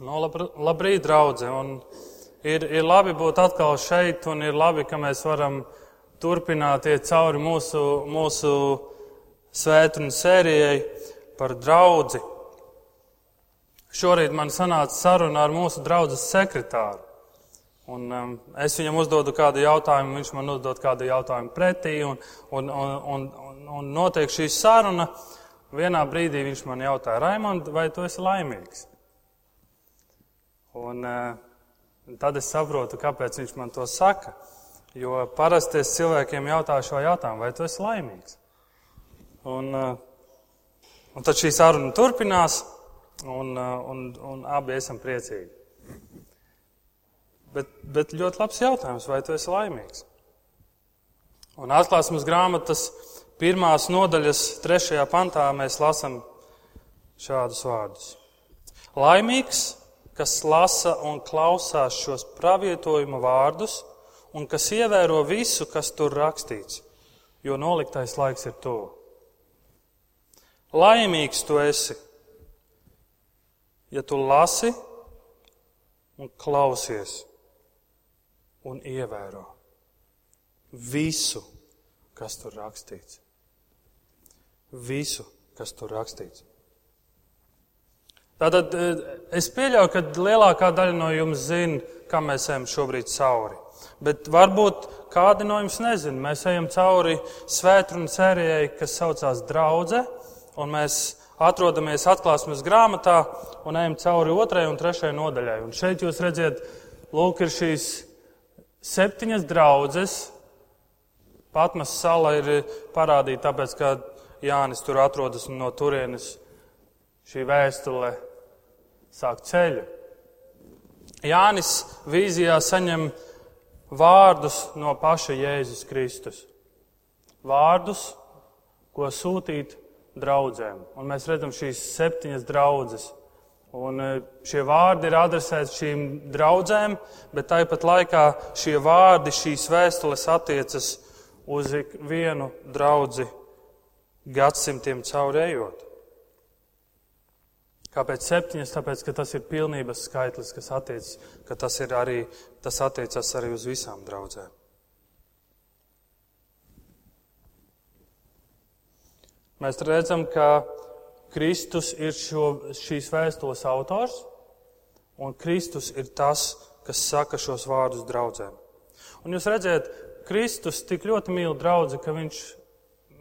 No, labr labrīt, draugi! Ir, ir labi būt atkal šeit, un ir labi, ka mēs varam turpināt iet cauri mūsu, mūsu svētdienu sērijai par draugu. Šorīt man sanāca saruna ar mūsu draugu sekretāru. Un, um, es viņam uzdodu kādu jautājumu, viņš man uzdod kādu jautājumu pretī, un, un, un, un, un notiek šī saruna. Vienā brīdī viņš man jautāja, Raimond, vai tu esi laimīgs? Un, un tad es saprotu, kāpēc viņš man to saka. Jo parasti es cilvēkiem jautāju šo jautājumu, vai tu esi laimīgs? Un, uh, un tad šī saruna turpinās, un, uh, un, un abi esam priecīgi. Bet, bet ļoti labs jautājums, vai tu esi laimīgs? Un atklāsmes grāmatas pirmās nodaļas trešajā pantā mēs lasām šādus vārdus. Laimīgs, kas lasa un klausās šos pravietojumu vārdus un kas ievēro visu, kas tur rakstīts, jo noliktais laiks ir tuvu. Laimīgs tu esi, ja tu lasi un klausies un ievēro visu, kas tur rakstīts. Visu, kas tur rakstīts. Tātad eh, es pieļauju, ka lielākā daļa no jums zina, kam mēs ejam šobrīd cauri. Bet varbūt kādi no jums nezina. Mēs ejam cauri svētkrunu sērijai, kas saucās Draudze, un mēs atrodamies atklāsmes grāmatā un ejam cauri otrajai un trešajai nodaļai. Un šeit jūs redzat, lūk, ir šīs septiņas draudzes. Patmas sala ir parādīta tāpēc, ka Jānis tur atrodas un no turienes šī vēstule sāk ceļu. Jānis vīzijā saņem vārdus no paša Jēzus Kristus. Vārdus, ko sūtīt draudzēm. Un mēs redzam šīs septiņas draudzes. Un e, šie vārdi ir adresēti šīm draudzēm, bet tāpat laikā šie vārdi, šīs vēstules attiecas uz vienu draugu gadsimtiem caurējot. Kāpēc septiņas? Tāpēc, ka tas ir pilnības skaitlis, kas attiecas, ka tas, arī, tas attiecas arī uz visām draudzēm. Mēs redzam, ka Kristus ir šo, šīs vēstules autors, un Kristus ir tas, kas saka šos vārdus draudzēm. Un jūs redzat, Kristus tik ļoti mīl draugu, ka viņš,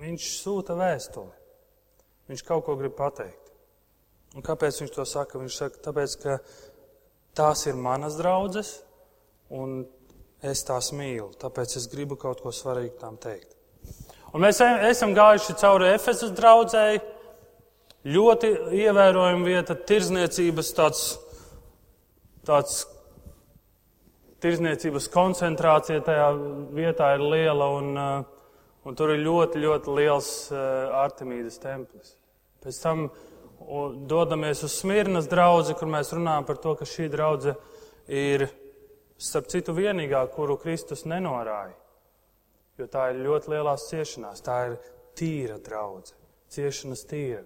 viņš sūta vēstuli. Viņš kaut ko grib pateikt. Un kāpēc viņš to saka? Viņš saka, tāpēc, ka tās ir manas draudzes, un es tās mīlu. Tāpēc es gribu kaut ko svarīgu tām teikt. Un mēs esam gājuši cauri Efesas draudzēji. Ļoti ievērojama vieta, tirzniecības tāds, tāds tirzniecības koncentrācija tajā vietā ir liela, un, uh, un tur ir ļoti, ļoti liels uh, Artemīdas templis. Pēc tam un dodamies uz Smirnas draugu, kur mēs runājam par to, ka šī draudzene ir, starp citu, vienīgā, kuru Kristus nenorāja. Jo tā ir ļoti lielās ciešanās, tā ir tīra draudzene, ciešanas tīra.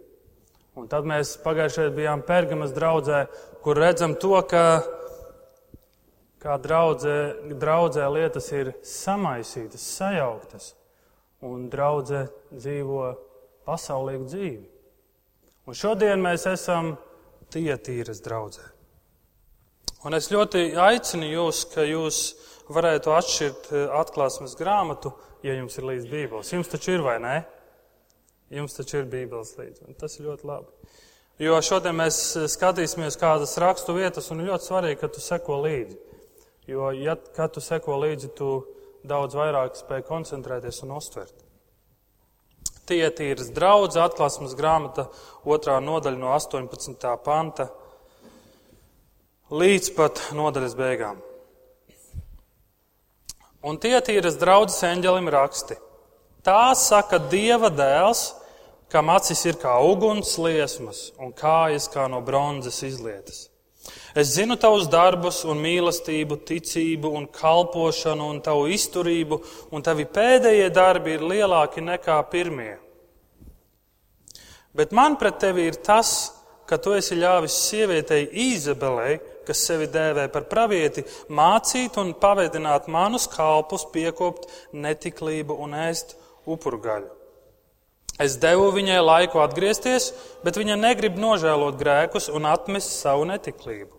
Un tad mēs pagājušajā bijām Pergamas draudzē, kur redzam to, ka kā draudzē, draudzē lietas ir samaisītas, sajauktas, un draudzē dzīvo pasaulīgu dzīvi. Un šodien mēs esam Tietīras draudzē. Un es ļoti aicinu jūs, ka jūs varētu atšķirt eh, atklāsmes grāmatu, ja jums ir līdz Bībeles. Jums taču ir vai nē? Jums taču ir Bībeles līdzi. Un tas ir ļoti labi. Jo šodien mēs eh, skatīsimies kādas rakstu vietas, un ļoti svarīgi, ka tu seko līdzi. Jo, ja tu seko līdzi, tu daudz vairāk spēj koncentrēties un uztvert. Tietīras draudz atklāsmes grāmata otrā nodaļa no 18. panta līdz pat nodaļas beigām. Un tietīras draudzes eņģelim raksti. Tā saka Dieva dēls, kam acis ir kā uguns liesmas un kājas kā no bronzas izlietas. Es zinu tavus darbus un mīlestību, ticību un kalpošanu un tavu izturību, un tavi pēdējie darbi ir lielāki nekā pirmie. Bet man pret tevi ir tas, ka tu esi ļāvis sievietei Izabelei, kas sevi dēvē par pravieti, mācīt un pavedināt manus kalpus, piekopt netiklību un ēst upurgaļu. Es devu viņai laiku atgriezties, bet viņa negrib nožēlot grēkus un atmest savu netiklību.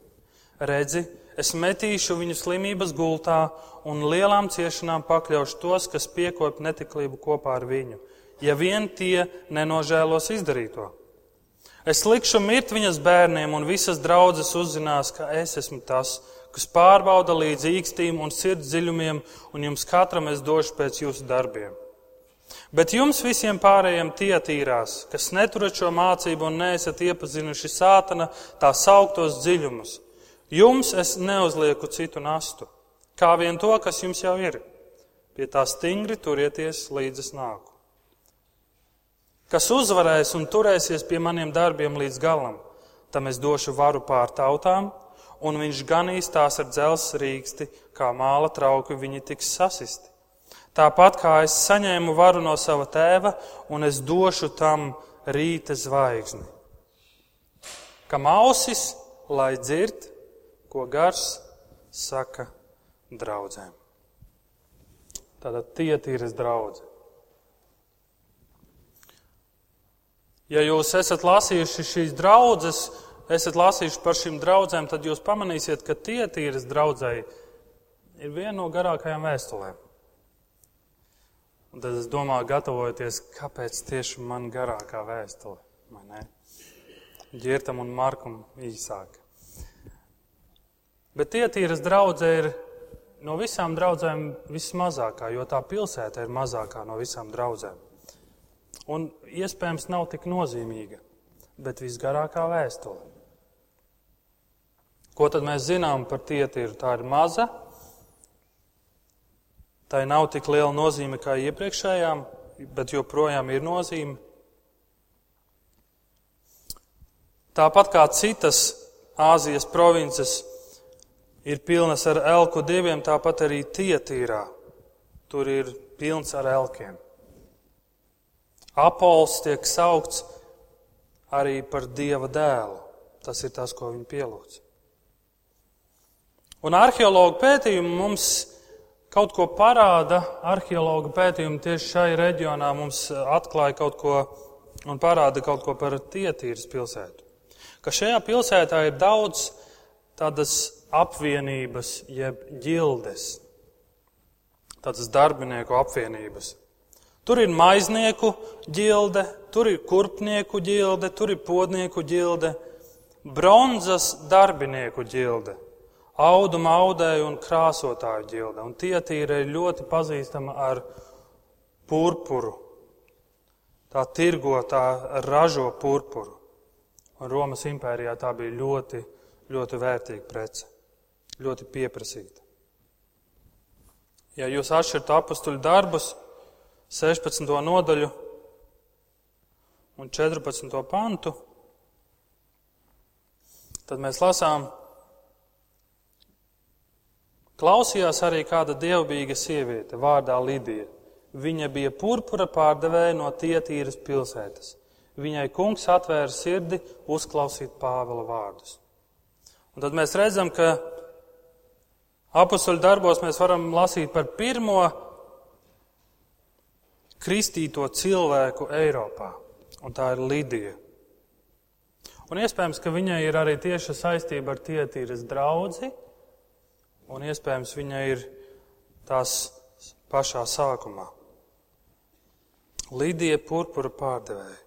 Redzi, es metīšu viņu slimības gultā un lielām ciešanām pakļaušu tos, kas piekop netiklību kopā ar viņu, ja vien tie nenožēlos izdarīto. Es likšu mirt viņas bērniem, un visas draudzes uzzinās, ka es esmu tas, kas pārbauda līdz īkstīm un sirds dziļumiem, un jums katram es došu pēc jūsu darbiem. Bet jums visiem pārējiem tie tīrās, kas neturat šo mācību un neesat iepazinuši sātana tā sauktos dziļumus. Jums es neuzlieku citu nastu, kā vien to, kas jums jau ir. Pie tā stingri turieties līdz es nāku kas uzvarēs un turēsies pie maniem darbiem līdz galam, tam es došu varu pār tautām, un viņš ganīs tās ar dzelzs rīksti, kā māla trauki viņi tiks sasisti. Tāpat kā es saņēmu varu no sava tēva, un es došu tam rīta zvaigzni. Kam ausis, lai dzird, ko gars saka draudzēm. Tātad tie ir draugi. Ja jūs esat lasījuši šīs draudzes, esat lasījuši par šīm draudzēm, tad jūs pamanīsiet, ka tietīras draudzēji ir viena no garākajām vēstulēm. Un tad es domāju, gatavojoties, kāpēc tieši man garākā vēstule, vai ne? Ģirtam un Markam īsāk. Bet tietīras draudzē ir no visām draudzēm vismazākā, jo tā pilsēta ir mazākā no visām draudzēm un iespējams nav tik nozīmīga, bet visgarākā vēstule. Ko tad mēs zinām par tietīru? Tā ir maza, tai nav tik liela nozīme kā iepriekšējām, bet joprojām ir nozīme. Tāpat kā citas Āzijas provinces ir pilnas ar elku dieviem, tāpat arī tietīrā. Tur ir pilns ar elkiem. Apols tiek saukts arī par Dieva dēlu. Tas ir tas, ko viņi pielūdz. Un arheologu pētījumi mums kaut ko parāda. Arheologu pētījumi tieši šai reģionā mums atklāja kaut ko un parāda kaut ko par Tietīras pilsētu. Ka šajā pilsētā ir daudz tādas apvienības, jeb ģildes, tādas darbinieku apvienības. Tur ir maiznieku ģilde, tur ir kurpnieku ģilde, tur ir podnieku ģilde, bronzas darbinieku ģilde, auduma audēju un krāsotāju ģilde. Un tie tīri ir ļoti pazīstama ar purpuru. Tā tirgo, tā ražo purpuru. Un Romas impērijā tā bija ļoti, ļoti vērtīga prece, ļoti pieprasīta. Ja jūs atšķirat apstuļu darbus, 16. nodaļu un 14. pantu, tad mēs lasām, klausījās arī kāda dievbijīga sieviete vārdā Lidija. Viņa bija purpura pārdevēja no Tietīras pilsētas. Viņai kungs atvēra sirdi uzklausīt Pāvila vārdus. Un tad mēs redzam, ka apustuļu darbos mēs varam lasīt par pirmo kristīto cilvēku Eiropā, un tā ir Lidija. Un iespējams, ka viņai ir arī tieša saistība ar tietīras draudzi, un iespējams, viņa ir tās pašā sākumā. Lidija purpura pārdevēja.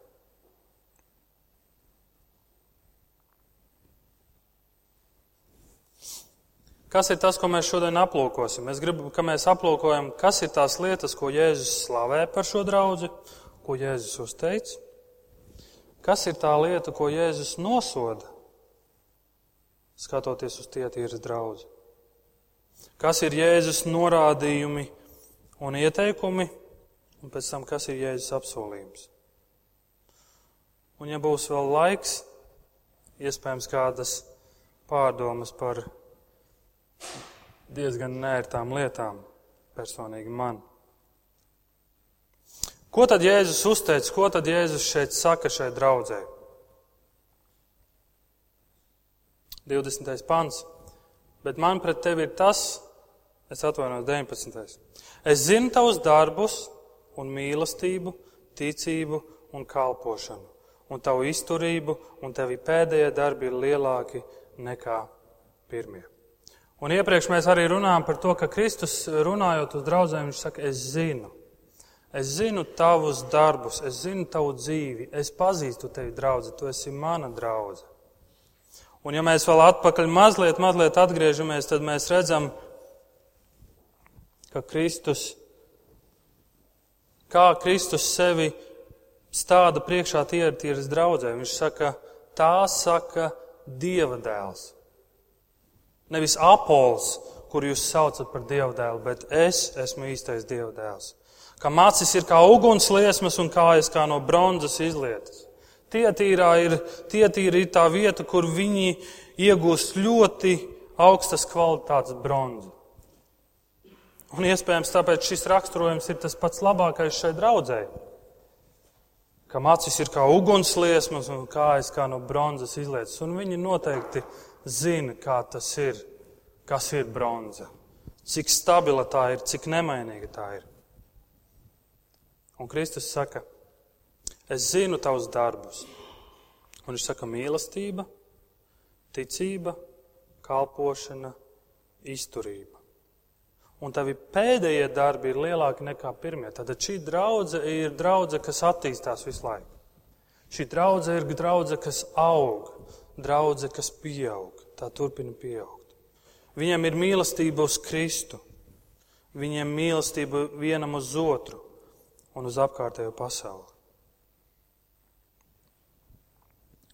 Kas ir tas, ko mēs šodien aplūkosim? Es gribu, ka mēs aplūkojam, kas ir tās lietas, ko Jēzus slavē par šo draugu, ko Jēzus uzteica. Kas ir tā lieta, ko Jēzus nosoda, skatoties uz tietīras draugu? Kas ir Jēzus norādījumi un ieteikumi, un pēc tam, kas ir Jēzus apsolījums? Un, ja būs vēl laiks, iespējams, kādas pārdomas par diezgan nērtām lietām personīgi man. Ko tad Jēzus uzteica, ko tad Jēzus šeit saka šai draudzē? 20. pants. Bet man pret tevi ir tas, es atvainojos 19. Es zinu tavus darbus un mīlestību, ticību un kalpošanu, un tavu izturību, un tevi pēdējie darbi ir lielāki nekā pirmie. Un iepriekš mēs arī runājām par to, ka Kristus runājot uz draugiem, viņš saka, es zinu. Es zinu tavus darbus, es zinu tavu dzīvi, es pazīstu tevi, draugi, tu esi mana draudzene. Un ja mēs vēl atpakaļ mazliet, mazliet atgriežamies, tad mēs redzam, ka Kristus, kā Kristus sevi stāda priekšā tīras draudzē. Viņš saka, tā saka Dieva dēls. Nevis apols, kur jūs saucat par Dieva dēlu, bet es esmu īstais Dieva dēls. Kā macis ir kā ugunsliesmas un kājas kā no bronzas izlietas. Tietīrā ir, tietīra ir tā vieta, kur viņi iegūst ļoti augstas kvalitātes bronzu. Un iespējams tāpēc šis raksturojums ir tas pats labākais šai draudzēji. Kam acis ir kā ugunsliesmas un kājas kā no bronzas izlietas. Un viņi noteikti zina, kā tas ir, kas ir bronza. Cik stabila tā ir, cik nemainīga tā ir. Un Kristus saka, Es zinu tavus darbus. Un viņš saka, mīlestība, ticība, kalpošana, izturība. Un tavi pēdējie darbi ir lielāki nekā pirmie. Tad šī draudzene ir draudzene, kas attīstās visu laiku. Šī draudzene ir draudzene, kas aug, draudzene, kas pieaug. Tā turpina pieaugt. Viņam ir mīlestība uz Kristu, viņiem mīlestība vienam uz otru un uz apkārtējo pasauli.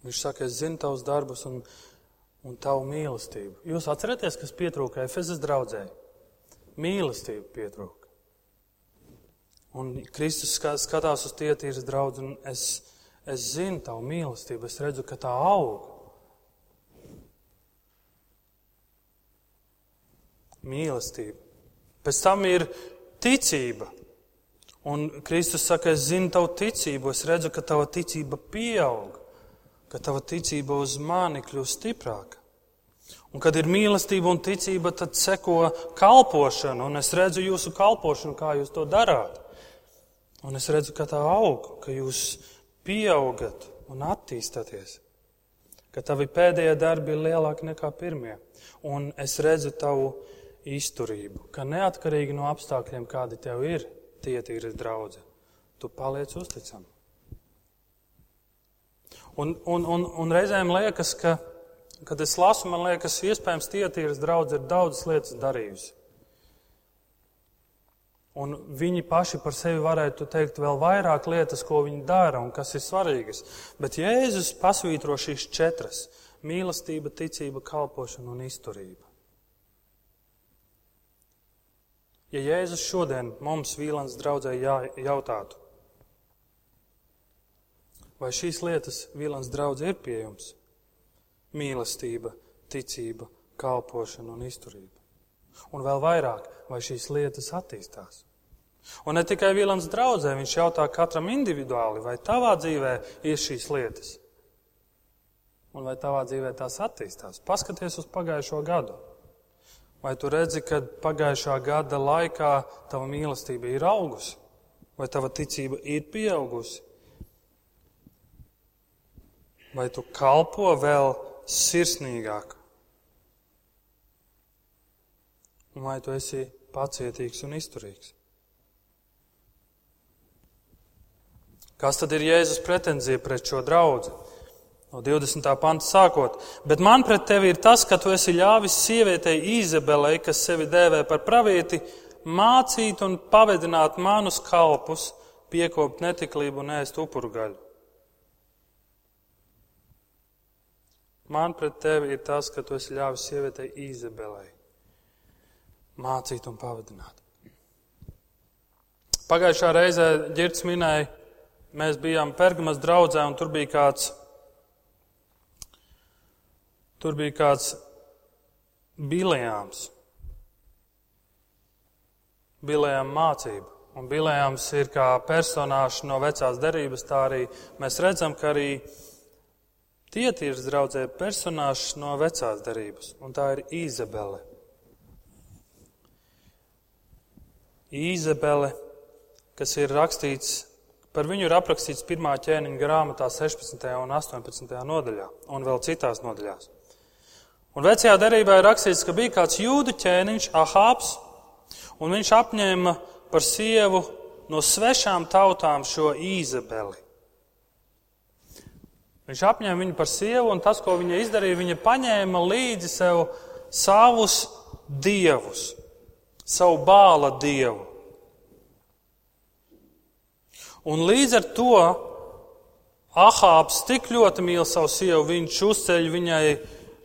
Viņš saka, es zinu tavus darbus un, un tavu mīlestību. Jūs atceraties, kas pietrūka Efezes draudzē? Mīlestība pietrūka. Un Kristus skatās uz tietīras draudz, un es, es zinu tavu mīlestību, es redzu, ka tā aug. Mīlestība. Pēc tam ir ticība. Un Kristus saka, es zinu tavu ticību, es redzu, ka tava ticība pieaug ka tava ticība uz mani kļūst stiprāka. Un, kad ir mīlestība un ticība, tad seko kalpošana, un es redzu jūsu kalpošanu, kā jūs to darāt. Un es redzu, ka tā aug, ka jūs pieaugat un attīstāties, ka tavi pēdējie darbi ir lielāki nekā pirmie. Un es redzu tavu izturību, ka neatkarīgi no apstākļiem, kādi tev ir, tie ir draugi, tu paliec uzticams. Un, un, un, un reizēm liekas, ka, kad es lasu, man liekas, iespējams, tietīras draudzes ir daudzas lietas darījusi. Un viņi paši par sevi varētu teikt vēl vairāk lietas, ko viņi dara un kas ir svarīgas. Bet Jēzus pasvītro šīs četras - mīlestība, ticība, kalpošana un izturība. Ja Jēzus šodien mums Vīlans draudzē jautātu, Vai šīs lietas Vīlans draudz ir pie jums? Mīlestība, ticība, kalpošana un izturība. Un vēl vairāk, vai šīs lietas attīstās? Un ne tikai Vīlans draudzē, viņš jautā katram individuāli, vai tavā dzīvē ir šīs lietas? Un vai tavā dzīvē tās attīstās? Paskaties uz pagājušo gadu. Vai tu redzi, ka pagājušā gada laikā tava mīlestība ir augusi? Vai tava ticība ir pieaugusi? Vai tu kalpo vēl sirsnīgāk? Un vai tu esi pacietīgs un izturīgs? Kas tad ir Jēzus pretenzija pret šo draugu? No 20. panta sākot. Bet man pret tevi ir tas, ka tu esi ļāvis sievietei Izabelei, kas sevi dēvē par pravieti, mācīt un pavedināt manus kalpus, piekopt netiklību un ēst upurgaļu. Man pret tevi ir tas, ka tu esi ļāvis sievietei Izabelei mācīt un pavadināt. Pagājušā reizē ģirds minēja, mēs bijām Pergamas draudzē un tur bija kāds, tur bija kāds bilējāms. Bilējām mācību. Un bilējāms ir kā personāžs no vecās derības, tā arī mēs redzam, ka arī Tietīrs draudzē personāžs no vecās darības, un tā ir Izabele. Izabele, kas ir rakstīts, par viņu ir aprakstīts pirmā ķēniņa grāmatā 16. un 18. nodaļā, un vēl citās nodaļās. Un vecajā darībā ir rakstīts, ka bija kāds jūdu ķēniņš, Ahāps, un viņš apņēma par sievu no svešām tautām šo Izabeli. Viņš apņēma viņu par sievu, un tas, ko viņa izdarīja, viņa paņēma līdzi sev savus dievus, savu bāla dievu. Un līdz ar to Ahāps tik ļoti mīl savu sievu, viņš uzceļ viņai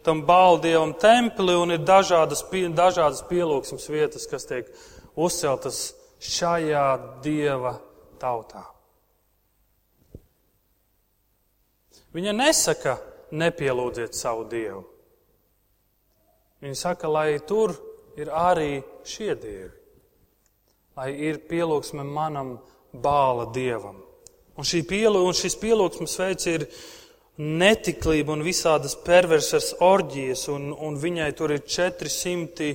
tam bāldievam templi un ir dažādas, dažādas pielūgsmes vietas, kas tiek uzceltas šajā dieva tautā. Viņa nesaka, nepielūdziet savu dievu. Viņa saka, lai tur ir arī šie dievi, lai ir pielūgsme manam bāla dievam. Un, pielu, un šis pielūgsmes veids ir netiklība un visādas perversas orģijas, un, un viņai tur ir 400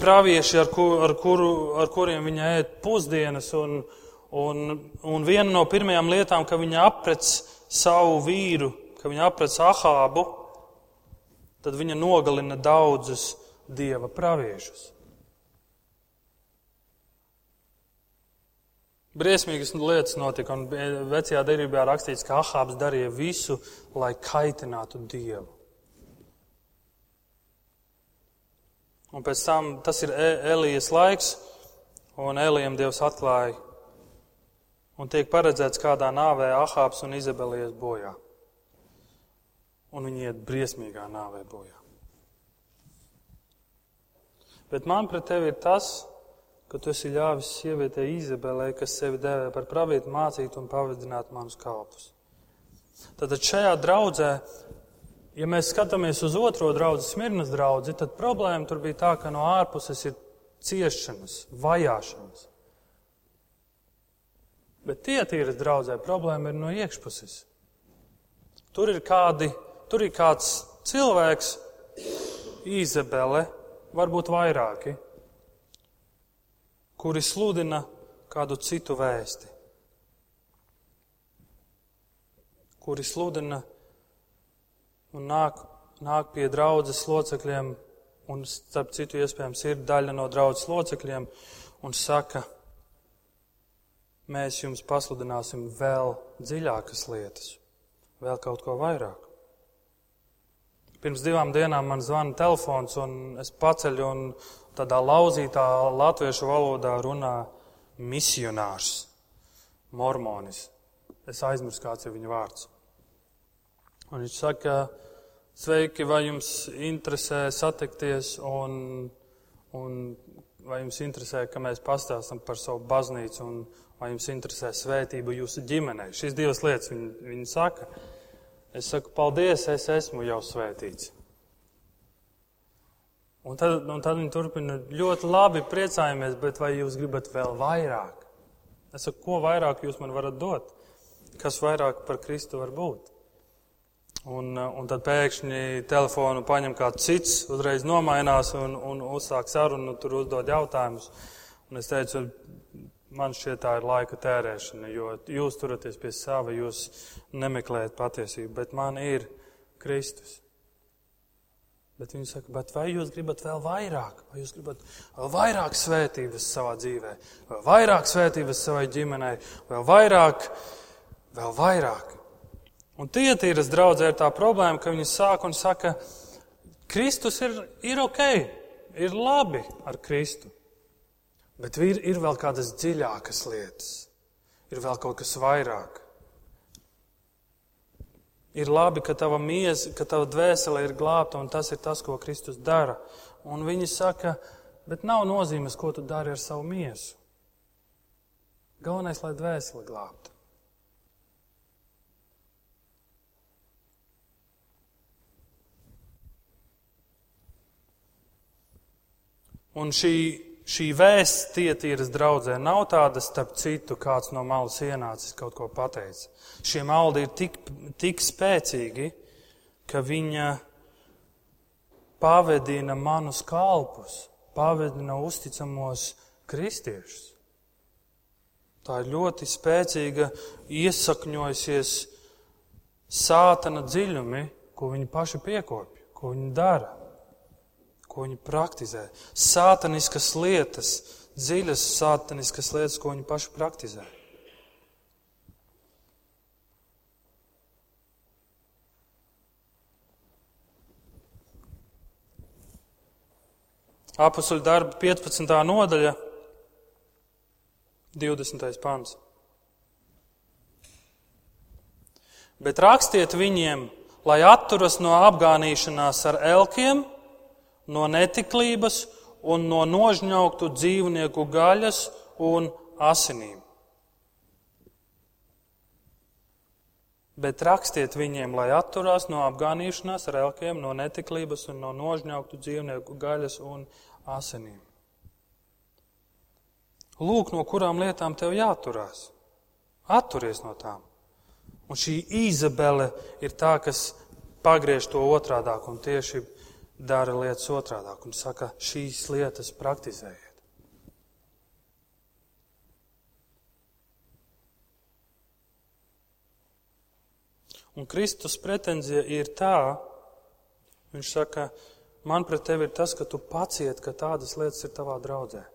pravieši, ar, kur, ar, kuru, ar kuriem viņa ēd pusdienas. Un, un, un viena no pirmajām lietām, ka viņa aprec savu vīru, ka viņa aprec ahābu, tad viņa nogalina daudzus dieva praviešus. Briesmīgas lietas notika, un vecajā derībā rakstīts, ka Ahābs darīja visu, lai kaitinātu Dievu. Un pēc tam tas ir e- Elijas laiks, un Elijam Dievs atklāja, un tiek paredzēts, kādā nāvē Ahāps un Izabelijas bojā. Un viņi iet briesmīgā nāvē bojā. Bet man pret tevi ir tas, ka tu esi ļāvis sievietei Izabelē, kas sevi dēvē par pravietu mācīt un pavadināt manus kalpus. Tad šajā draudzē Ja mēs skatāmies uz otro draugu, Smirnas draugu, tad problēma tur bija tā, ka no ārpuses ir ciešanas, vajāšanas. Bet tietīras draudzē problēma ir no iekšpuses. Tur ir, kādi, tur ir kāds cilvēks, Izabele, varbūt vairāki, kuri sludina kādu citu vēsti, kuri sludina un nāk, nāk pie draudzes locekļiem, un starp citu iespējams ir daļa no draudzes locekļiem, un saka, mēs jums pasludināsim vēl dziļākas lietas, vēl kaut ko vairāk. Pirms divām dienām man zvana telefons, un es paceļu, un tādā lauzītā latviešu valodā runā misionārs, mormonis. Es aizmirsu, kāds ir viņa vārds. Un viņš saka, sveiki, vai jums interesē satikties un, un vai jums interesē, ka mēs pastāstam par savu baznīcu un vai jums interesē svētība jūsu ģimenei. Šīs divas lietas viņi, viņi saka. Es saku, paldies, es esmu jau svētīts. Un tad, un tad viņi turpina ļoti labi priecājamies, bet vai jūs gribat vēl vairāk? Es saku, ko vairāk jūs man varat dot? Kas vairāk par Kristu var būt? Un, un tad pēkšņi telefonu paņem kāds cits, uzreiz nomainās un, un uzsāk sarunu, tur uzdod jautājumus. Un es teicu, man šķiet tā ir laika tērēšana, jo jūs turaties pie sava, jūs nemeklējat patiesību, bet man ir Kristus. Bet viņi saka, bet vai jūs gribat vēl vairāk? Vai jūs gribat vēl vairāk svētības savā dzīvē, vēl vairāk svētības savai ģimenei, vēl vairāk, vēl vairāk? Un tietīras draudzē ir tā problēma, ka viņi sāk un saka, Kristus ir, ir ok, ir labi ar Kristu. Bet ir, ir vēl kādas dziļākas lietas, ir vēl kaut kas vairāk. Ir labi, ka tava miesa, ka tava dvēsele ir glābta, un tas ir tas, ko Kristus dara. Un viņi saka, bet nav nozīmes, ko tu dari ar savu miesu. Galvenais, lai dvēsele glābta. Un šī, šī vēsts tietīras draudzē nav tāda, starp citu, kāds no malas ienācis kaut ko pateicis. Šie maldi ir tik, tik spēcīgi, ka viņa pavedina manus kalpus, pavedina uzticamos kristiešus. Tā ir ļoti spēcīga, iesakņojusies sātana dziļumi, ko viņi paši piekopja, ko viņi dara, ko viņi praktizē. Sātaniskas lietas, dziļas sātaniskas lietas, ko viņi paši praktizē. Apustuļu darba 15. nodaļa, 20. pants. Bet rakstiet viņiem, lai atturas no apgānīšanās ar elkiem, no netiklības un no nožņauktu dzīvnieku gaļas un asinīm. Bet rakstiet viņiem, lai atturās no apgānīšanās ar elkiem, no netiklības un no nožņauktu dzīvnieku gaļas un asinīm. Lūk, no kurām lietām tev jāturās. Atturies no tām. Un šī Izabele ir tā, kas pagriež to otrādāk un tieši dara lietas otrādāk un saka, šīs lietas praktizējiet. Un Kristus pretenzija ir tā, viņš saka, man pret tevi ir tas, ka tu paciet, ka tādas lietas ir tavā draudzē.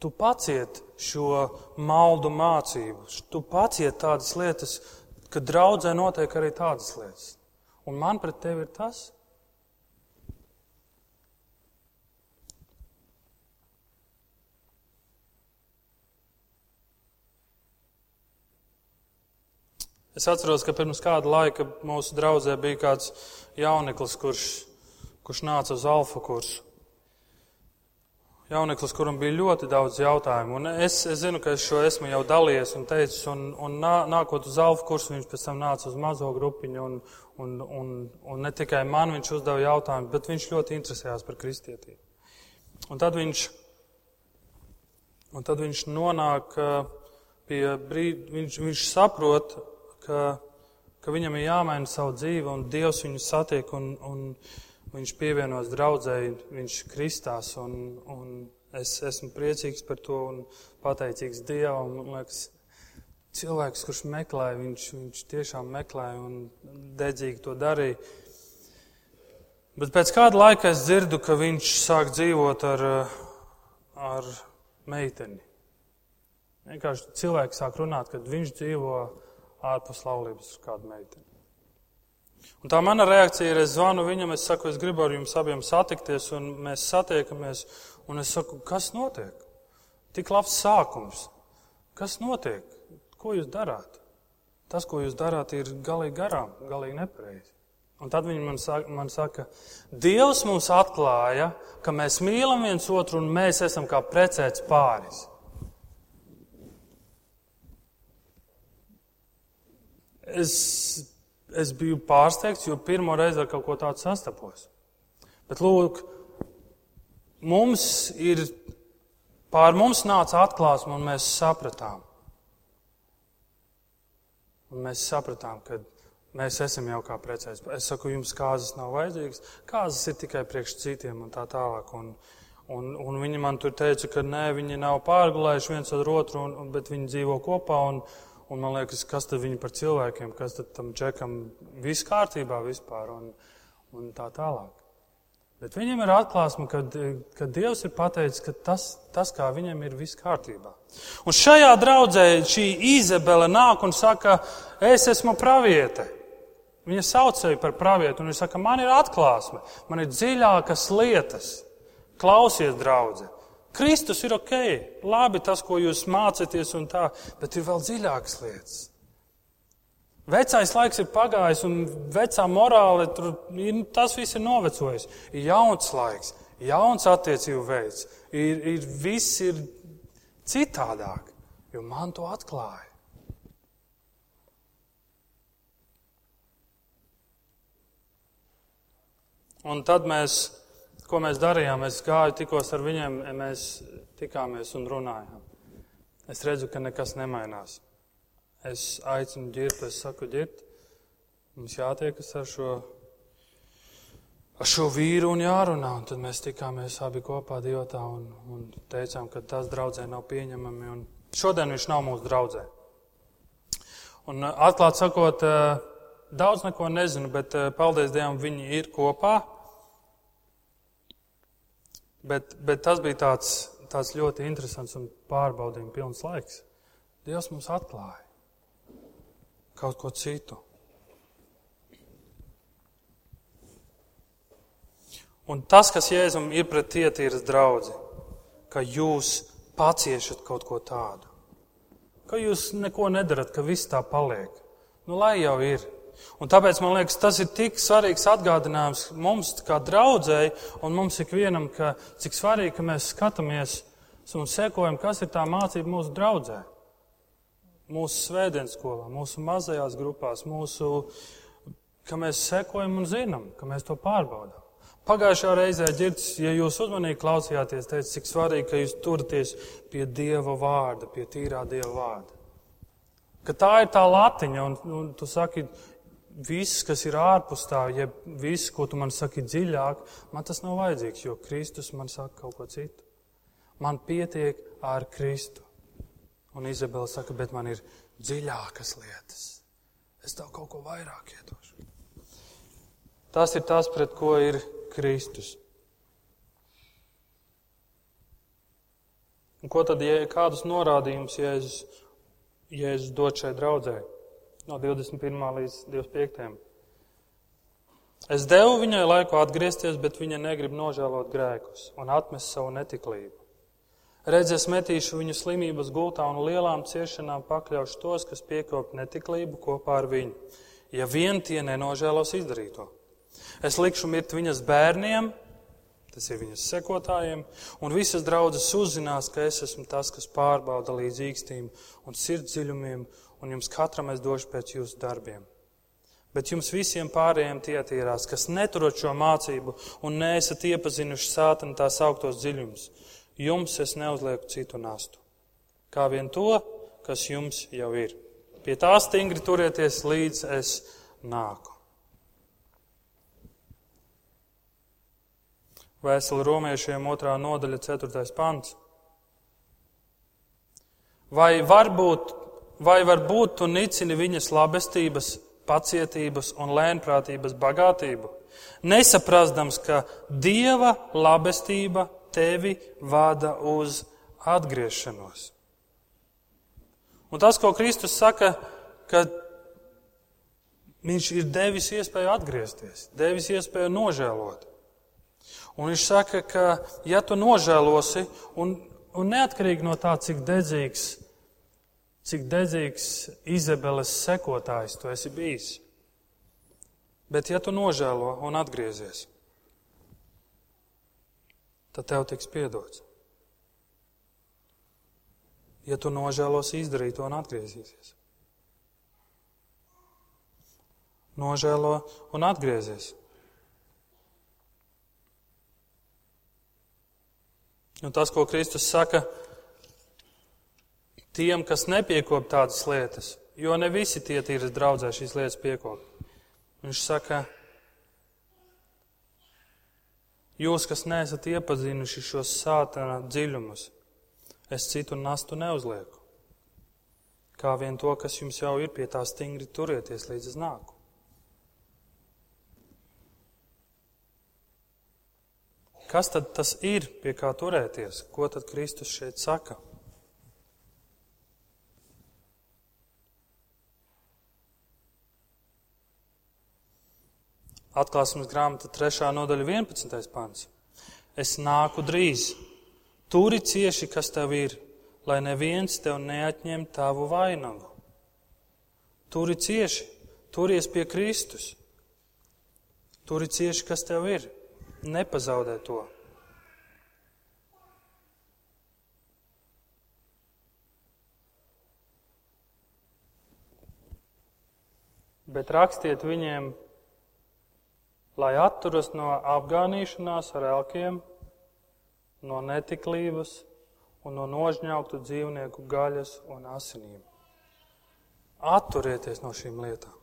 Tu paciet šo maldu mācību, tu paciet tādas lietas, ka draudzē notiek arī tādas lietas. Un man pret tevi ir tas, Es atceros, ka pirms kāda laika mūsu draudzē bija kāds jauneklis, kurš, kurš nāca uz alfa kursu. Jauneklis, kuram bija ļoti daudz jautājumu. Un es, es zinu, ka es šo esmu jau dalījies un teicis, un, un nā, nākot uz alfa kursu, viņš pēc tam nāca uz mazo grupiņu, un, un, un, un ne tikai man viņš uzdeva jautājumu, bet viņš ļoti interesējās par kristietību. Un tad viņš, un tad viņš nonāk pie brīdi, viņš, viņš saprot, ka, ka viņam ir jāmaina savu dzīvi, un Dievs viņu satiek, un, un viņš pievienos draudzēji, viņš kristās, un, un es esmu priecīgs par to un pateicīgs Dievam. Man liekas, cilvēks, kurš meklē, viņš, viņš tiešām meklē un dedzīgi to darīja. Bet pēc kāda laika es dzirdu, ka viņš sāk dzīvot ar, ar meiteni. Vienkārši cilvēks sāk runāt, kad viņš dzīvo ārpus laulības ar kādu meiteni. Un tā mana reakcija ir, es zvanu viņam, es saku, es gribu ar jums abiem satikties, un mēs satiekamies, un es saku, kas notiek? Tik labs sākums. Kas notiek? Ko jūs darāt? Tas, ko jūs darāt, ir galīgi garām, galīgi nepareizi. Un tad viņi man saka, man saka, Dievs mums atklāja, ka mēs mīlam viens otru un mēs esam kā precēts pāris. es, es biju pārsteigts, jo pirmo reizi ar kaut ko tādu sastapos. Bet lūk, mums ir, pār mums nāca atklāsme un mēs sapratām. Un mēs sapratām, ka mēs esam jau kā precēs. Es saku, jums kāzas nav vajadzīgas, kāzas ir tikai priekš citiem un tā tālāk. Un, un, un viņi man tur teica, ka nē, viņi nav pārgulējuši viens ar otru, un, bet viņi dzīvo kopā. Un, Un man liekas, kas tad viņi par cilvēkiem, kas tad tam džekam viss kārtībā vispār un, un tā tālāk. Bet viņam ir atklāsme, ka, ka Dievs ir pateicis, ka tas, tas, kā viņam ir viss kārtībā. Un šajā draudzē šī Izabela nāk un saka, es esmu praviete. Viņa sauc sevi par pravietu, un viņa saka, man ir atklāsme, man ir dziļākas lietas. Klausies, draudzene! Kristus ir ok, labi tas, ko jūs mācāties un tā, bet ir vēl dziļākas lietas. Vecais laiks ir pagājis, un vecā morāle, tur, tas viss ir novecojis. Ir jauns laiks, jauns attiecību veids, ir, ir, viss ir citādāk, jo man to atklāja. Un tad mēs Ko mēs darījām? Es gāju tikos ar viņiem, mēs tikāmies un runājām. Es redzu, ka nekas nemainās. Es aicinu ģirtu, es saku, ģirt, Mums jātiekas ar šo, ar šo vīru un jārunā. Un tad mēs tikāmies abi kopā divotā un, un teicām, ka tas draudzē nav pieņemami. Un šodien viņš nav mūsu draudzē. Un atklāt sakot, daudz neko nezinu, bet paldies Dievam, viņi ir kopā. Bet, bet tas bija tāds, tāds ļoti interesants un pārbaudījums pilns laiks. Dievs mums atklāja kaut ko citu. Un tas, kas Jēzum ir pret tietīras draudzi, ka jūs paciešat kaut ko tādu, ka jūs neko nedarat, ka viss tā paliek. Nu, lai jau ir. Un tāpēc man liekas, tas ir tik svarīgs atgādinājums mums, kā draudzēji, un mums ikvienam, ka cik svarīgi, ka mēs skatāmies un sekojam, kas ir tā mācība mūsu draudzē. Mūsu svētdienas skolā, mūsu mazajās grupās, mūsu, ka mēs sekojam un zinām, ka mēs to pārbaudām. Pagājušā reizē ģirds, ja jūs uzmanīgi klausījāties, teica, cik svarīgi, ka jūs turaties pie Dieva vārda, pie tīrā Dieva vārda. Ka tā ir tā latiņa, un, un tu saki, viss, kas ir ārpus tā, ja viss, ko tu man saki dziļāk, man tas nav vajadzīgs, jo Kristus man saka kaut ko citu. Man pietiek ar Kristu. Un Izabela saka, bet man ir dziļākas lietas. Es tev kaut ko vairāk iedošu. Tas ir tas, pret ko ir Kristus. Un ko tad, ja kādus norādījumus Jēzus, Jēzus dod šai draudzēji? No 21. līdz 25. Es devu viņai laiku atgriezties, bet viņa negrib nožēlot grēkus un atmest savu netiklību. Redz, es metīšu viņu slimības gultā un lielām ciešanām pakļaušu tos, kas piekop netiklību kopā ar viņu, ja vien tie nenožēlos izdarīto. Es likšu mirt viņas bērniem, tas ir viņas sekotājiem, un visas draudzes uzzinās, ka es esmu tas, kas pārbauda līdz īkstīm un sirds dziļumiem un jums katram es došu pēc jūsu darbiem. Bet jums visiem pārējiem tie attīrās, kas neturot šo mācību un neesat iepazinuši sātana tās augtos dziļumus, jums es neuzlieku citu nastu. Kā vien to, kas jums jau ir. Pie tā stingri turieties līdz es nāku. Vēstuli romiešiem otrā nodaļa, ceturtais pants. Vai varbūt vai varbūt tu nicini viņas labestības, pacietības un lēnprātības bagātību, nesaprastams, ka Dieva labestība tevi vada uz atgriešanos. Un tas, ko Kristus saka, ka Viņš ir devis iespēju atgriezties, devis iespēju nožēlot. Un viņš saka, ka ja tu nožēlosi, un, un neatkarīgi no tā, cik dedzīgs cik dedzīgs Izabeles sekotājs tu esi bijis. Bet, ja tu nožēlo un atgriezies, tad tev tiks piedots. Ja tu nožēlosi izdarīt to un atgriezīsies. Nožēlo un atgriezies. Un tas, ko Kristus saka, tiem, kas nepiekop tādas lietas, jo ne visi tie tīras draudzē šīs lietas piekop. Viņš saka, jūs, kas neesat iepazinuši šos sātana dziļumus, es citu nastu neuzlieku. Kā vien to, kas jums jau ir pie tā stingri turieties līdz es nāku. Kas tad tas ir, pie kā turēties? Ko tad Kristus šeit saka? Atklāsmes grāmata 3. nodaļa 11. pants. Es nāku drīz, turi cieši, kas tev ir, lai neviens tev neatņem tavu vainagu. Turi cieši, turies pie Kristus. Turi cieši, kas tev ir, nepazaudē to. Bet rakstiet viņiem lai atturas no apgānīšanās ar elkiem, no netiklības un no nožņauktu dzīvnieku gaļas un asinīm. Atturieties no šīm lietām.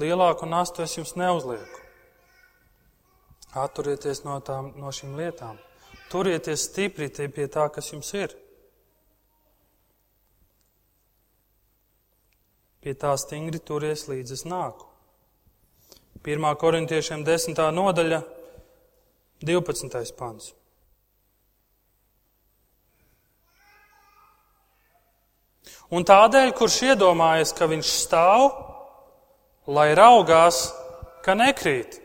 Lielāku nastu es jums neuzlieku. Atturieties no, tām, no šīm lietām. Turieties stipri pie tā, kas jums ir. Pie tā stingri turies līdz es nāku. 1. korintiešiem 10. nodaļa, 12. pants. Un tādēļ, kurš iedomājas, ka viņš stāv, lai raugās, ka nekrīt.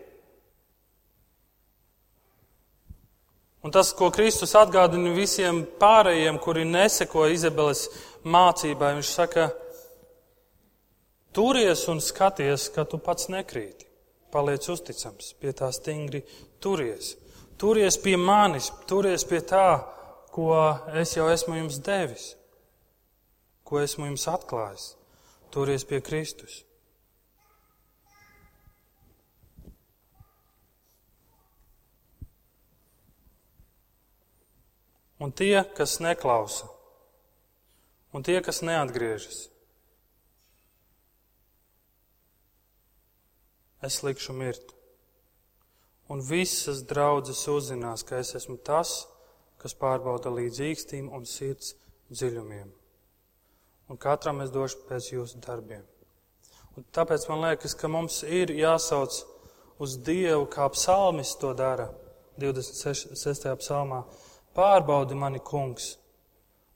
Un tas, ko Kristus atgādina visiem pārējiem, kuri neseko Izabeles mācībai, viņš saka, turies un skaties, ka tu pats nekrīti. Paliec uzticams, pie tā stingri turies. Turies pie manis, turies pie tā, ko es jau esmu jums devis ko esmu jums atklājis. Turies pie Kristus. Un tie, kas neklausa, un tie, kas neatgriežas, es likšu mirt. Un visas draudzes uzzinās, ka es esmu tas, kas pārbauda līdz īkstīm un sirds dziļumiem un katram es došu pēc jūsu darbiem. Un tāpēc man liekas, ka mums ir jāsauc uz Dievu, kā psalmis to dara 26. psalmā. Pārbaudi mani, kungs,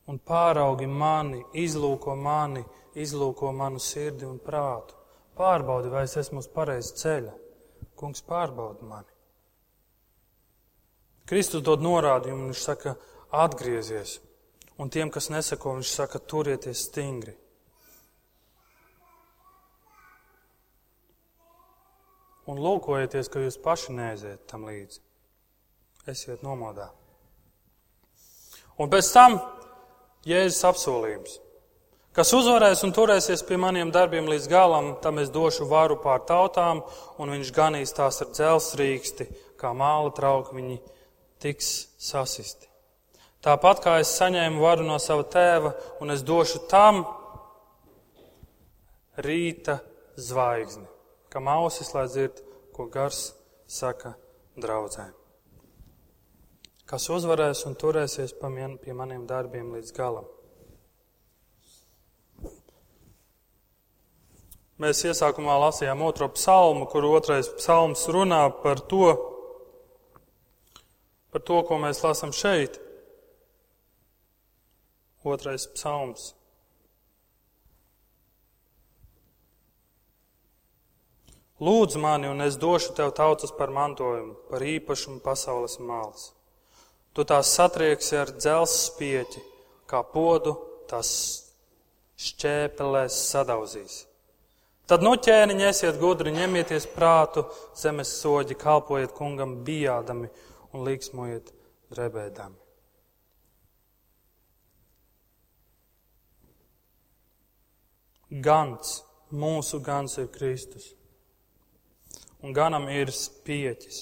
un pāraugi mani, izlūko mani, izlūko manu sirdi un prātu. Pārbaudi, vai es esmu uz pareiza ceļa. Kungs, pārbaudi mani. Kristus dod norādījumu, viņš saka, atgriezies, un tiem, kas nesako, viņš saka, turieties stingri. Un lūkojieties, ka jūs paši neaiziet tam līdzi. Esiet nomodā. Un pēc tam Jēzus apsolījums. Kas uzvarēs un turēsies pie maniem darbiem līdz galam, tam es došu varu pār tautām, un viņš ganīs tās ar dzelsrīksti, kā māla trauki viņi tiks sasisti. Tāpat kā es saņēmu varu no sava tēva, un es došu tam rīta zvaigzni, kam ausis, lai dzird, ko gars saka draudzēm. Kas uzvarēs un turēsies pie maniem darbiem līdz galam. Mēs iesākumā lasījām otro psalmu, kur otrais psalms runā par to, par to, ko mēs lasām šeit. Otrais psalms. Lūdzu mani, un es došu tev tautas par mantojumu, par īpašumu pasaules malas. Tu tās satrieksi ar dzelzs spieķi, kā podu tās šķēpelēs sadauzīs. Tad no ķēniņa esiet gudri, ņemieties prātu, zemes soģi, kalpojiet kungam bijādami un līksmojiet drebēdami. Gans, mūsu gans ir Kristus. Un ganam ir spieķis.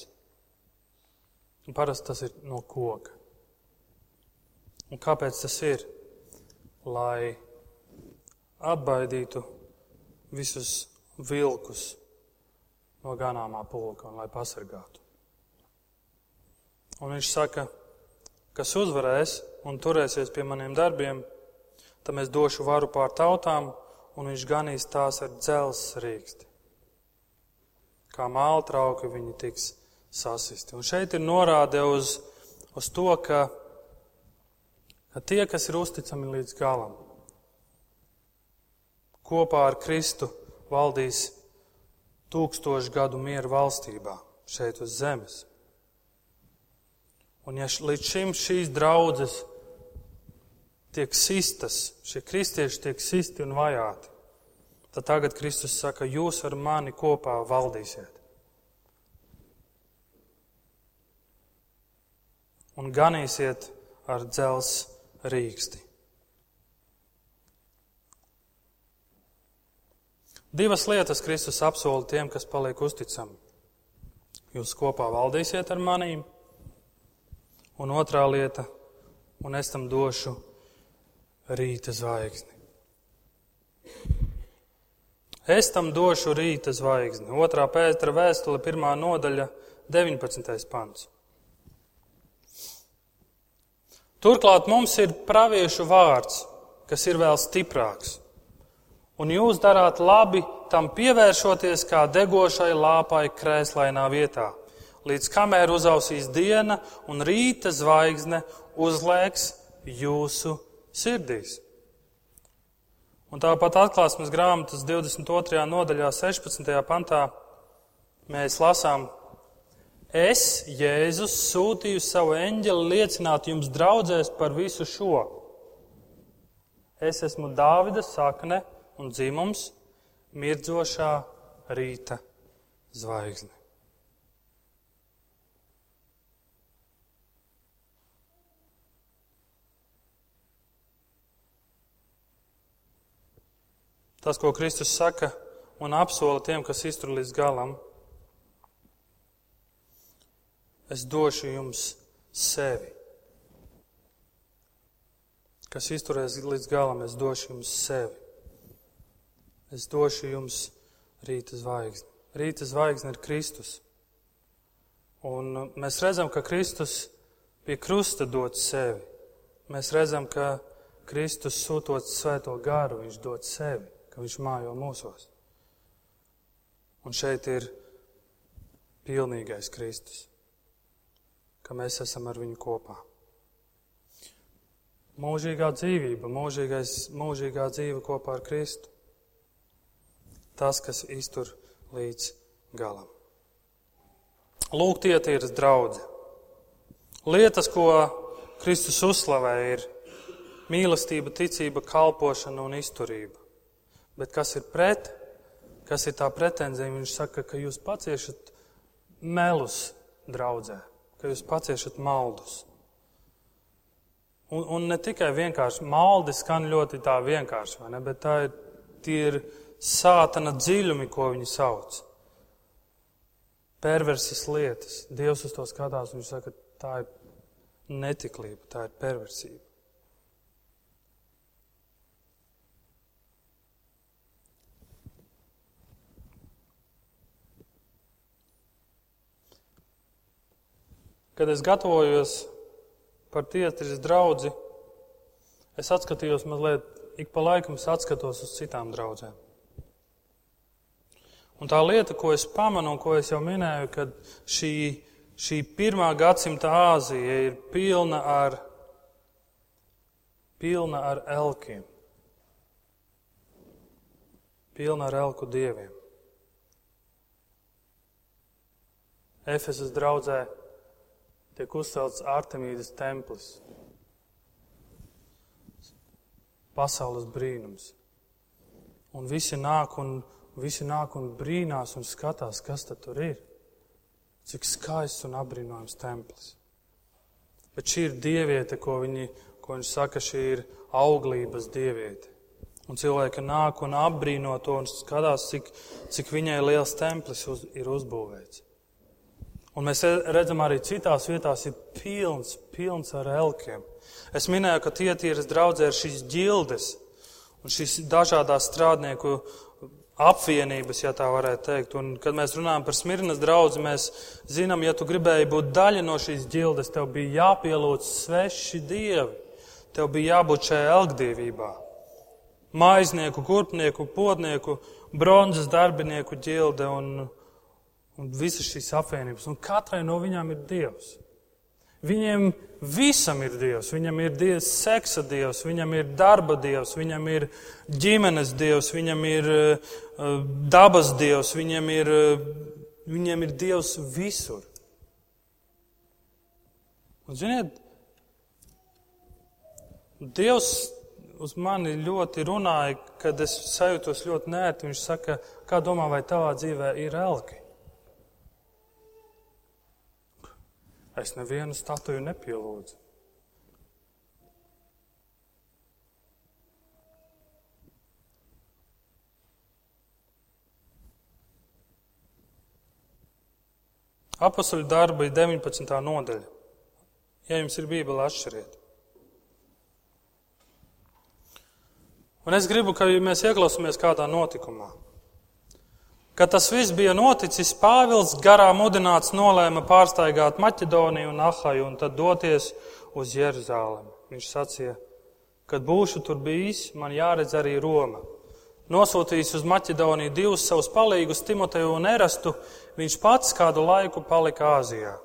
Un parasti tas ir no koka. Un kāpēc tas ir? Lai atbaidītu visus vilkus no ganāmā pulka un lai pasargātu. Un viņš saka, kas uzvarēs un turēsies pie maniem darbiem, tam es došu varu pār tautām un viņš ganīs tās ar dzelzs rīksti. Kā māla trauki viņi tiks sasisti. Un šeit ir norāde uz, uz to, ka, ka tie, kas ir uzticami līdz galam, kopā ar Kristu valdīs tūkstošu gadu mieru valstībā šeit uz zemes. Un ja līdz šim šīs draudzes tiek sistas, šie kristieši tiek sisti un vajāti, tad tagad Kristus saka, jūs ar mani kopā valdīsiet. Un ganīsiet ar dzels rīksti. Divas lietas Kristus apsola tiem, kas paliek uzticami. Jūs kopā valdīsiet ar manīm, un otrā lieta, un es tam došu rīta zvaigzni. Es tam došu rīta zvaigzni. Otrā pētera vēstule, pirmā nodaļa, 19. pants. Turklāt mums ir praviešu vārds, kas ir vēl stiprāks. Un jūs darāt labi tam pievēršoties kā degošai lāpai krēslainā vietā, līdz kamēr uzausīs diena un rīta zvaigzne uzlēks jūsu sirdīs. Un tāpat atklāsmes grāmatas 22. nodaļā, 16. pantā mēs lasām, Es, Jēzus, sūtīju savu eņģeli liecināt jums draudzēs par visu šo. Es esmu Dāvida sakne un dzimums, mirdzošā rīta zvaigzne. Tas, ko Kristus saka un apsola tiem, kas iztur līdz galam, es došu jums sevi. Kas izturēs līdz galam, es došu jums sevi. Es došu jums rīta zvaigzni. Rīta zvaigzne ir Kristus. Un mēs redzam, ka Kristus pie krusta dod sevi. Mēs redzam, ka Kristus sūtot svēto garu, viņš dod sevi ka Viņš mājo mūsos. Un šeit ir pilnīgais Kristus, ka mēs esam ar viņu kopā. Mūžīgā dzīvība, mūžīgais, mūžīgā dzīve kopā ar Kristu. Tas, kas iztur līdz galam. Lūk, tie ir draugi. Lietas, ko Kristus uzslavē, ir mīlestība, ticība, kalpošana un izturība. Bet kas ir pret? Kas ir tā pretenzija? Viņš saka, ka jūs paciešat melus draudzē, ka jūs paciešat maldus. Un, un ne tikai vienkārši maldi skan ļoti tā vienkārši, ne? Bet tā ir, tie ir sātana dziļumi, ko viņi sauc. Perversas lietas. Dievs uz to skatās un viņš saka, tā ir netiklība, tā ir perversība. Kad es gatavojos par tiesas draugu, es atskatījos mazliet, ik pa laikam es atskatos uz citām draudzēm. Un tā lieta, ko es pamanu, un ko es jau minēju, ka šī, šī pirmā gadsimta Āzija ir pilna ar, pilna ar elkiem, pilna ar elku dieviem. Efesas draudzē tiek uzcelts Artemīdas templis. Pasaules brīnums. Un visi nāk un, visi nāk un brīnās un skatās, kas tur ir. Cik skaists un apbrīnojams templis. Bet šī ir dieviete, ko viņi, ko viņi saka, šī ir auglības dieviete. Un cilvēki nāk un apbrīno to un skatās, cik, cik viņai liels templis uz, ir uzbūvēts. Un mēs redzam arī citās vietās ir pilns, pilns ar elkiem. Es minēju, ka draudzē ir šīs ģildes un šīs dažādās strādnieku apvienības, ja tā varētu teikt. Un, kad mēs runājam par smirnas draudzi, mēs zinām, ja tu gribēji būt daļa no šīs ģildes, tev bija jāpielūdz sveši dievi. Tev bija jābūt šajā elgdievībā. Maiznieku, kurpnieku, podnieku, bronzas darbinieku ģilde un, un visas šīs apvienības, un katrai no viņām ir Dievs. Viņiem visam ir Dievs. Viņam ir Dievs, seksa Dievs, viņam ir darba Dievs, viņam ir ģimenes Dievs, viņam ir uh, dabas Dievs, viņam ir, uh, viņam ir Dievs visur. Un, ziniet, Dievs uz mani ļoti runāja, kad es sajūtos ļoti nērti. Viņš saka, kā domā, vai tavā dzīvē ir elki? Es nevienu statuju nepielūdzu. Apakšu darba ir 19. nodaļa. Ja jums ir Bībele, atšķiriet. Un es gribu, ka mēs ieklausāmies kādā notikumā. Kad tas viss bija noticis, Pāvils garā mudināts nolēma pārstaigāt Maķedoniju un Ahaju un tad doties uz Jeruzālemi. Viņš sacīja, kad būšu tur bijis, man jāredz arī Roma. Nosūtījis uz Maķedoniju divus savus palīgus, Timoteju un Erastu, viņš pats kādu laiku palika Āzijā.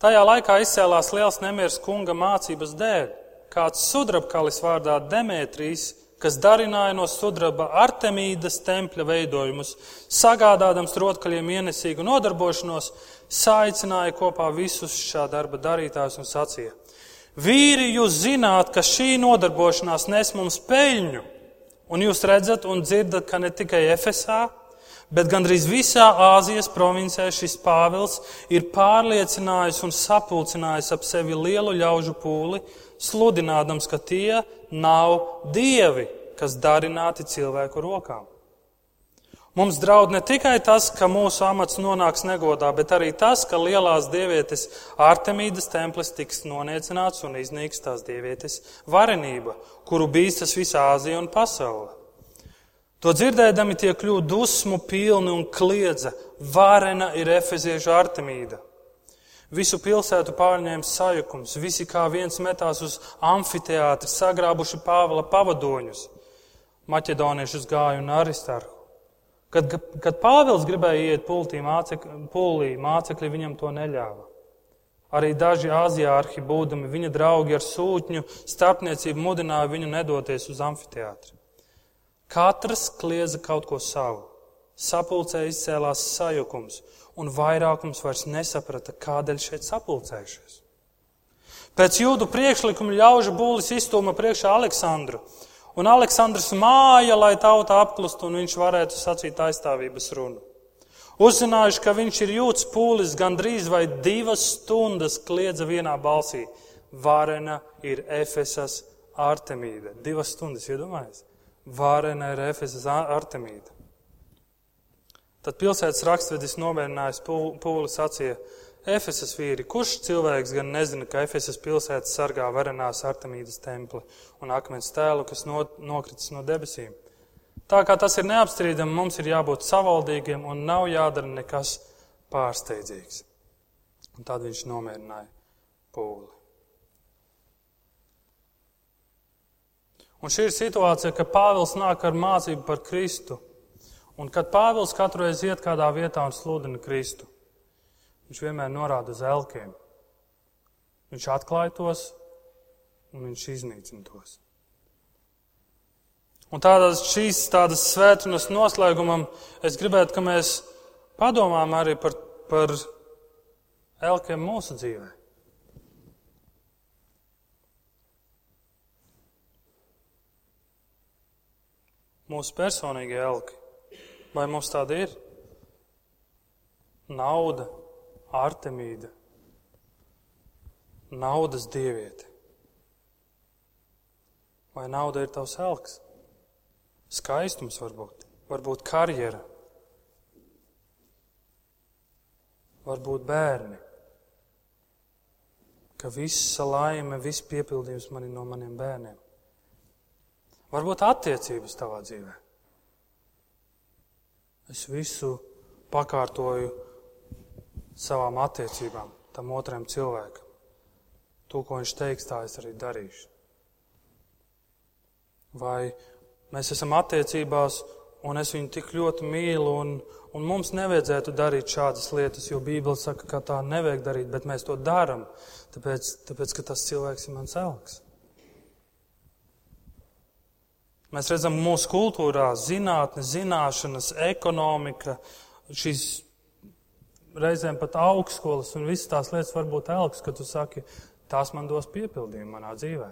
Tajā laikā izcēlās liels nemieris kunga mācības dēļ. Kāds sudrabkalis vārdā Demetrijs kas darināja no sudraba Artemīdas tempļa veidojumus, sagādādams rotkaļiem ienesīgu nodarbošanos, saicināja kopā visus šā darba darītājus un sacīja: Vīri, jūs zināt, ka šī nodarbošanās nes mums peļņu, un jūs redzat un dzirdat, ka ne tikai Efesā, bet gandrīz visā Āzijas provincē šis Pāvils ir pārliecinājis un sapulcinājis ap sevi lielu ļaužu pūli, sludinādams, ka tie nav dievi, kas darināti cilvēku rokām. Mums draud ne tikai tas, ka mūsu amats nonāks negodā, bet arī tas, ka lielās dievietes Artemīdas templis tiks noniecināts un iznīks tās dievietes varenība, kuru bīstas visā Āzija un pasaule. To dzirdēdami tie kļūst dusmu pilni un kliedza: Varena ir efeziešu Artemīda! Visu pilsētu pārņēma sajukums, visi kā viens metās uz amfiteātri, sagrābuši Pāvila pavadoņus. Maķedoniešus gāja un Aristarhu. Kad, kad Pāvils gribēja iet pultī, mācekļi, pulī, mācekļi viņam to neļāva. Arī daži azijārhi, būdami viņa draugi ar sūtņu starpniecību, mudināja viņu nedoties uz amfiteātri. Katrs kliedza kaut ko savu. Sapulcē izcēlās sajukums, un vairākums vairs nesaprata, kādēļ šeit sapulcējušies. Pēc jūdu priekšlikuma ļaužu būlis iztūma priekšā Aleksandru, un Aleksandrs māja, lai tauta apklustu un viņš varētu sacīt aizstāvības runu. Uzzinājuši, ka viņš ir jūtas pūlis, gandrīz vai divas stundas kliedza vienā balsī. Varena ir Efesas Artemīda. Divas stundas, iedomājies? Varena ir Efesas Artemīda. Tad pilsētas rakstvedis nomērinājis pūli sacīja, Efesas vīri, kurš cilvēks gan nezina, ka Efesas pilsēta sargā varenās Artemīdas templi un akmens tēlu, kas no, nokritis no debesīm? Tā kā tas ir neapstrīdami, mums ir jābūt savaldīgiem un nav jādara nekas pārsteidzīgs. Un tad viņš nomierināja pūli. Un šī ir situācija, ka Pāvils nāk ar mācību par Kristu Un kad Pāvils katru reizi iet kādā vietā un sludina Kristu, viņš vienmēr norāda uz elkiem. Viņš atklāja tos un viņš iznīcina tos. Un tādas šīs tādas svētdienas noslēgumam es gribētu, ka mēs padomām arī par, par elkiem mūsu dzīvē. Mūsu personīgie elki. Vai mums tāda ir? Nauda, Artemīda, naudas dieviete. Vai nauda ir tavs elks? Skaistums varbūt, varbūt karjera, varbūt bērni. Ka visa laime, viss piepildījums man ir no maniem bērniem. Varbūt attiecības tavā dzīvēm. Es visu pakārtoju savām attiecībām, tam otram cilvēkam. To, ko viņš teiks, tā es arī darīšu. Vai mēs esam attiecībās, un es viņu tik ļoti mīlu, un, un mums nevajadzētu darīt šādas lietas, jo Bībele saka, ka tā nevajag darīt, bet mēs to darām, tāpēc, tāpēc ka tas cilvēks ir mans elks. Mēs redzam, mūsu kultūrā zinātne, zināšanas, ekonomika, šīs reizēm pat augstskolas un visas tās lietas var būt elks, ka tu saki, tās man dos piepildījumu manā dzīvē.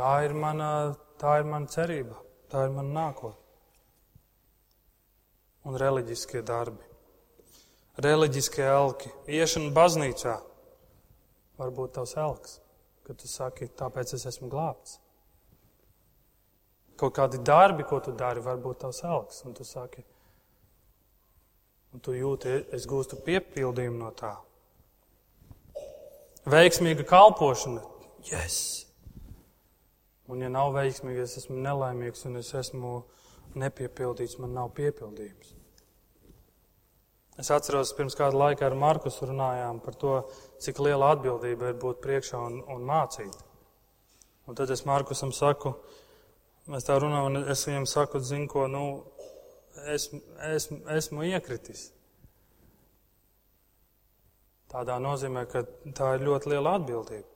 Tā ir mana, tā ir mana cerība, tā ir mana nākotne. Un reliģiskie darbi, reliģiskie elki, iešana baznīcā var būt tavs elks, kad tu saki, tāpēc es esmu glābts. Kaut kādi darbi, ko tu dari, var būt tavs algs. Un tu saki, un tu jūti, es gūstu piepildījumu no tā. Veiksmīga kalpošana. Yes! Un ja nav veiksmīga, es esmu nelaimīgs un es esmu nepiepildīts, man nav piepildījums. Es atceros, pirms kāda laika ar Markus runājām par to, cik liela atbildība ir būt priekšā un, un mācīt. Un tad es Markusam saku, mēs tā runājam, un es viņam saku, zinu, ko, nu, es, es, esmu iekritis. Tādā nozīmē, ka tā ir ļoti liela atbildība.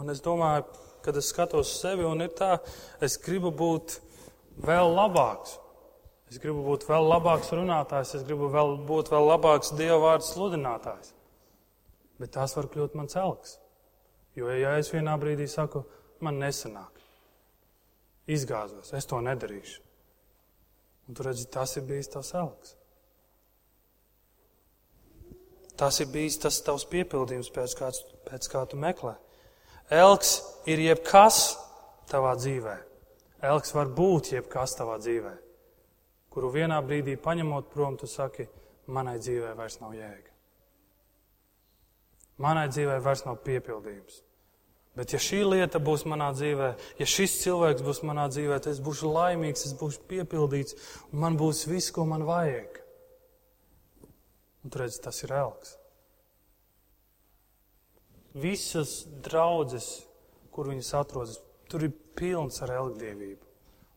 Un es domāju, kad es skatos uz sevi, un ir tā, es gribu būt vēl labāks. Es gribu būt vēl labāks runātājs, es gribu vēl būt vēl labāks Dieva vārdu sludinātājs. Bet tās var kļūt mans elks. Jo, ja es vienā brīdī saku, man nesanāk, izgāzos, es to nedarīšu. Un tu redzi, tas ir bijis tavs elks. Tas ir bijis tas tavs piepildījums, pēc, kāds, pēc kā tu meklē. Elks ir jebkas tavā dzīvē. Elks var būt jebkas tavā dzīvē, kuru vienā brīdī paņemot prom, tu saki, manai dzīvē vairs nav jēga. Manai dzīvē vairs nav piepildījums. Bet ja šī lieta būs manā dzīvē, ja šis cilvēks būs manā dzīvē, tad es būšu laimīgs, es būšu piepildīts un man būs viss, ko man vajag. Un tur redz, tas ir elks. Visas draudzes, kur viņas atrodas, tur ir pilns ar elgdievību.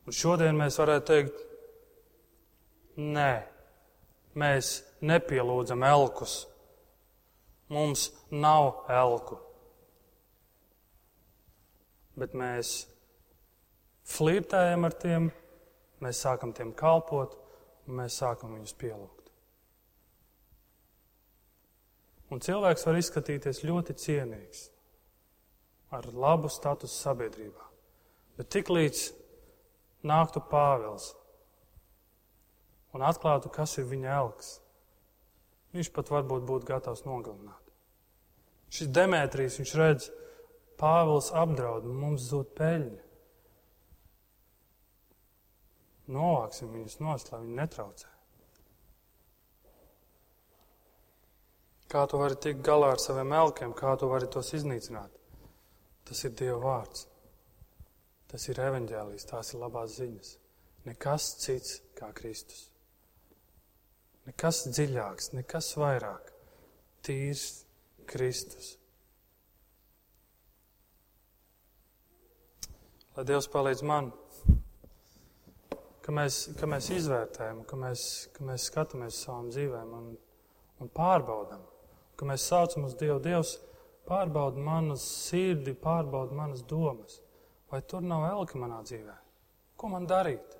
Un šodien mēs varētu teikt, nē, mēs nepielūdzam elkus. Mums nav elku. Bet mēs flirtējam ar tiem, mēs sākam tiem kalpot un mēs sākam viņus pielūgt. Un cilvēks var izskatīties ļoti cienīgs, ar labu statusu sabiedrībā. Bet tiklīdz nāktu Pāvils un atklātu, kas ir viņa elks, viņš pat varbūt būtu gatavs nogalināt. Šis Demetrijs, viņš redz, Pāvils apdraud, mums zūd peļņa. Novāksim viņus nost, lai viņi netraucē. Kā tu vari tikt galā ar saviem elkiem, kā tu vari tos iznīcināt? Tas ir Dieva vārds. Tas ir evaņģēlijs, tās ir labās ziņas. Nekas cits kā Kristus. Nekas dziļāks, nekas vairāk. Tīrs Kristus. Lai Dievs palīdz man, ka mēs, ka mēs izvērtējam, ka mēs, ka mēs skatāmies savām dzīvēm un, un pārbaudam ka mēs saucam uz Dievu. Dievs pārbauda manas sirdi, pārbauda manas domas. Vai tur nav elka manā dzīvē? Ko man darīt?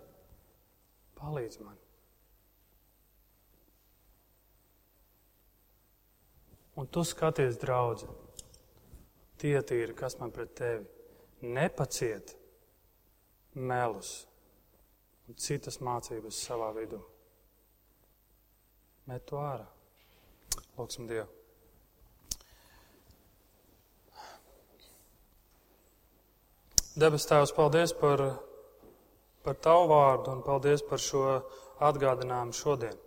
Palīdz man. Un tu skaties, draugi, tie tīri, kas man pret tevi nepaciet melus un citas mācības savā vidū. Met to ārā. Lūksim Dievu. Debes Tēvs, paldies par, par Tavu vārdu un paldies par šo atgādinājumu šodien.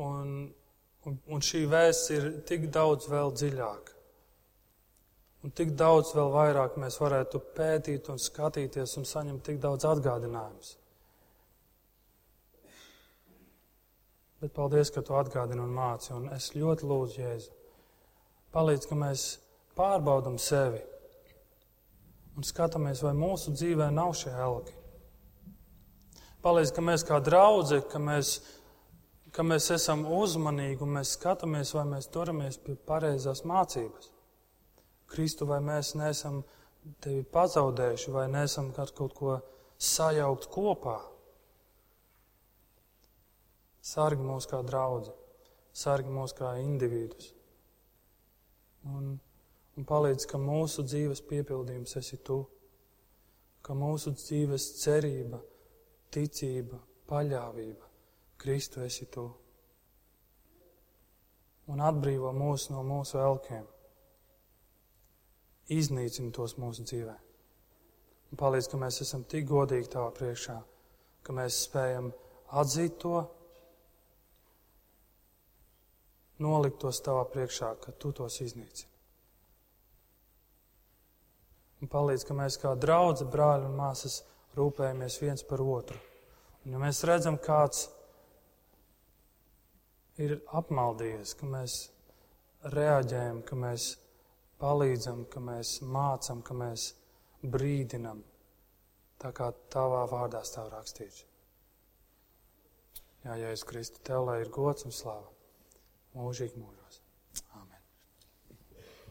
Un, un, un šī vēsts ir tik daudz vēl dziļāka. Un tik daudz vēl vairāk mēs varētu pētīt un skatīties un saņemt tik daudz atgādinājumus. Bet paldies, ka tu atgādini un māci, un es ļoti lūdzu Jēzu. Palīdz, ka mēs pārbaudam sevi un skatāmies, vai mūsu dzīvē nav šie elki. Palīdz, ka mēs kā draugi, ka mēs, ka mēs esam uzmanīgi un mēs skatāmies, vai mēs turamies pie pareizās mācības. Kristu, vai mēs neesam tevi pazaudējuši, vai neesam kaut ko sajaukt kopā. Sargi mūs kā draugi, sargi mūs kā individus. Un un palīdz, ka mūsu dzīves piepildījums esi tu, ka mūsu dzīves cerība, ticība, paļāvība, Kristu esi tu. Un atbrīvo mūs no mūsu elkiem. Iznīcini tos mūsu dzīvē. Un palīdz, ka mēs esam tik godīgi tavā priekšā, ka mēs spējam atzīt to, nolikt tos tavā priekšā, ka tu tos iznīcini. Un palīdz, ka mēs kā draugi, brāļi un māsas rūpējamies viens par otru. Un ja mēs redzam, kāds ir apmaldījies, ka mēs reaģējam, ka mēs palīdzam, ka mēs mācam, ka mēs brīdinam, tā kā tavā vārdā stāv rakstīts. Jā, Jēzus Kristu, tev lai ir gods un slava mūžīgi mūžos.